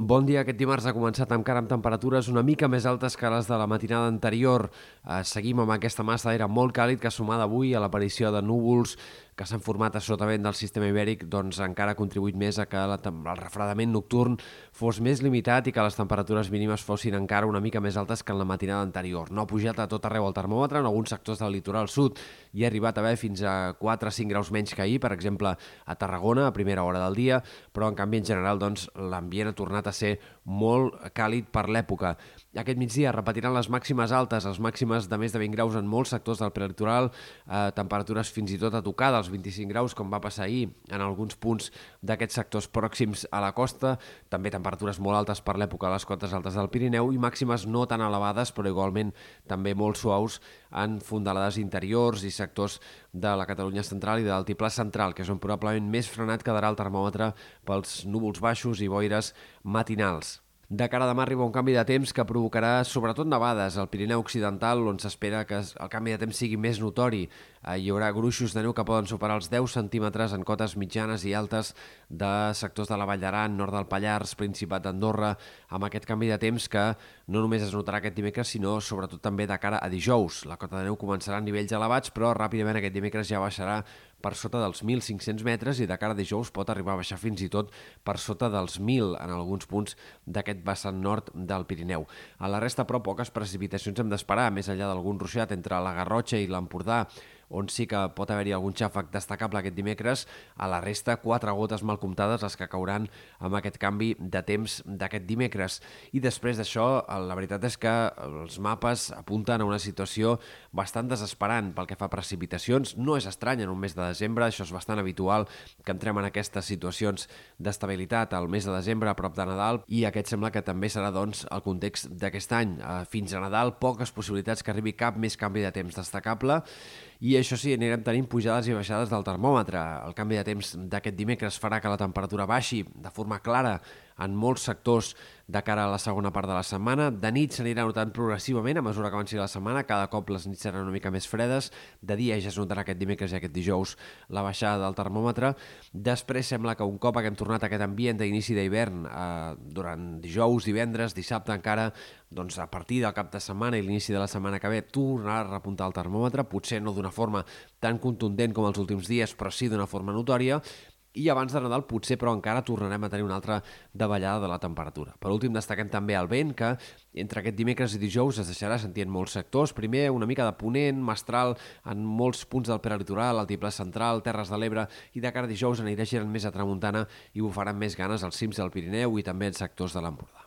Bon dia. Aquest dimarts ha començat encara amb temperatures una mica més altes que les de la matinada anterior. Eh, seguim amb aquesta massa d'aire molt càlid que sumada avui a l'aparició de núvols que s'han format a del sistema ibèric doncs encara ha contribuït més a que la, el refredament nocturn fos més limitat i que les temperatures mínimes fossin encara una mica més altes que en la matinada anterior. No ha pujat a tot arreu el termòmetre, en alguns sectors del litoral sud hi ha arribat a haver fins a 4 o 5 graus menys que ahir, per exemple a Tarragona a primera hora del dia, però en canvi en general doncs, l'ambient ha tornat a ser molt càlid per l'època. Aquest migdia repetiran les màximes altes, les màximes de més de 20 graus en molts sectors del prelitoral, eh, temperatures fins i tot a tocar dels 25 graus, com va passar ahir en alguns punts d'aquests sectors pròxims a la costa, també temperatures molt altes per l'època a les cotes altes del Pirineu i màximes no tan elevades, però igualment també molt suaus en fondalades interiors i sectors de la Catalunya central i de l'altiplà central, que és on probablement més frenat quedarà el termòmetre pels núvols baixos i boires matinals. De cara a demà arriba un canvi de temps que provocarà sobretot nevades al Pirineu Occidental, on s'espera que el canvi de temps sigui més notori. Eh, hi haurà gruixos de neu que poden superar els 10 centímetres en cotes mitjanes i altes de sectors de la Vall d'Aran, nord del Pallars, Principat d'Andorra, amb aquest canvi de temps que no només es notarà aquest dimecres, sinó sobretot també de cara a dijous. La cota de neu començarà a nivells elevats, però ràpidament aquest dimecres ja baixarà per sota dels 1.500 metres i de cara a dijous pot arribar a baixar fins i tot per sota dels 1.000 en alguns punts d'aquest vessant nord del Pirineu. A la resta, però, poques precipitacions hem d'esperar, més enllà d'algun ruixat entre la Garrotxa i l'Empordà, on sí que pot haver-hi algun xàfec destacable aquest dimecres. A la resta, quatre gotes mal comptades les que cauran amb aquest canvi de temps d'aquest dimecres. I després d'això, la veritat és que els mapes apunten a una situació bastant desesperant pel que fa a precipitacions. No és estrany en un mes de desembre, això és bastant habitual que entrem en aquestes situacions d'estabilitat al mes de desembre a prop de Nadal i aquest sembla que també serà doncs el context d'aquest any. Eh, fins a Nadal, poques possibilitats que arribi cap més canvi de temps destacable i això sí, anirem tenint pujades i baixades del termòmetre. El canvi de temps d'aquest dimecres farà que la temperatura baixi de forma clara en molts sectors de cara a la segona part de la setmana. De nit s'anirà notant progressivament a mesura que avanci la setmana. Cada cop les nits seran una mica més fredes. De dia ja es notarà aquest dimecres i aquest dijous la baixada del termòmetre. Després sembla que un cop haguem tornat a aquest ambient d'inici d'hivern eh, durant dijous, divendres, dissabte encara, doncs a partir del cap de setmana i l'inici de la setmana que ve tornarà a repuntar el termòmetre, potser no d'una forma tan contundent com els últims dies, però sí d'una forma notòria, i abans de Nadal potser però encara tornarem a tenir una altra davallada de la temperatura. Per últim destaquem també el vent que entre aquest dimecres i dijous es deixarà sentir en molts sectors. Primer una mica de ponent, mestral en molts punts del peralitoral, altiplà central, Terres de l'Ebre i de cara a dijous anirà girant més a tramuntana i bufaran més ganes als cims del Pirineu i també en sectors de l'Empordà.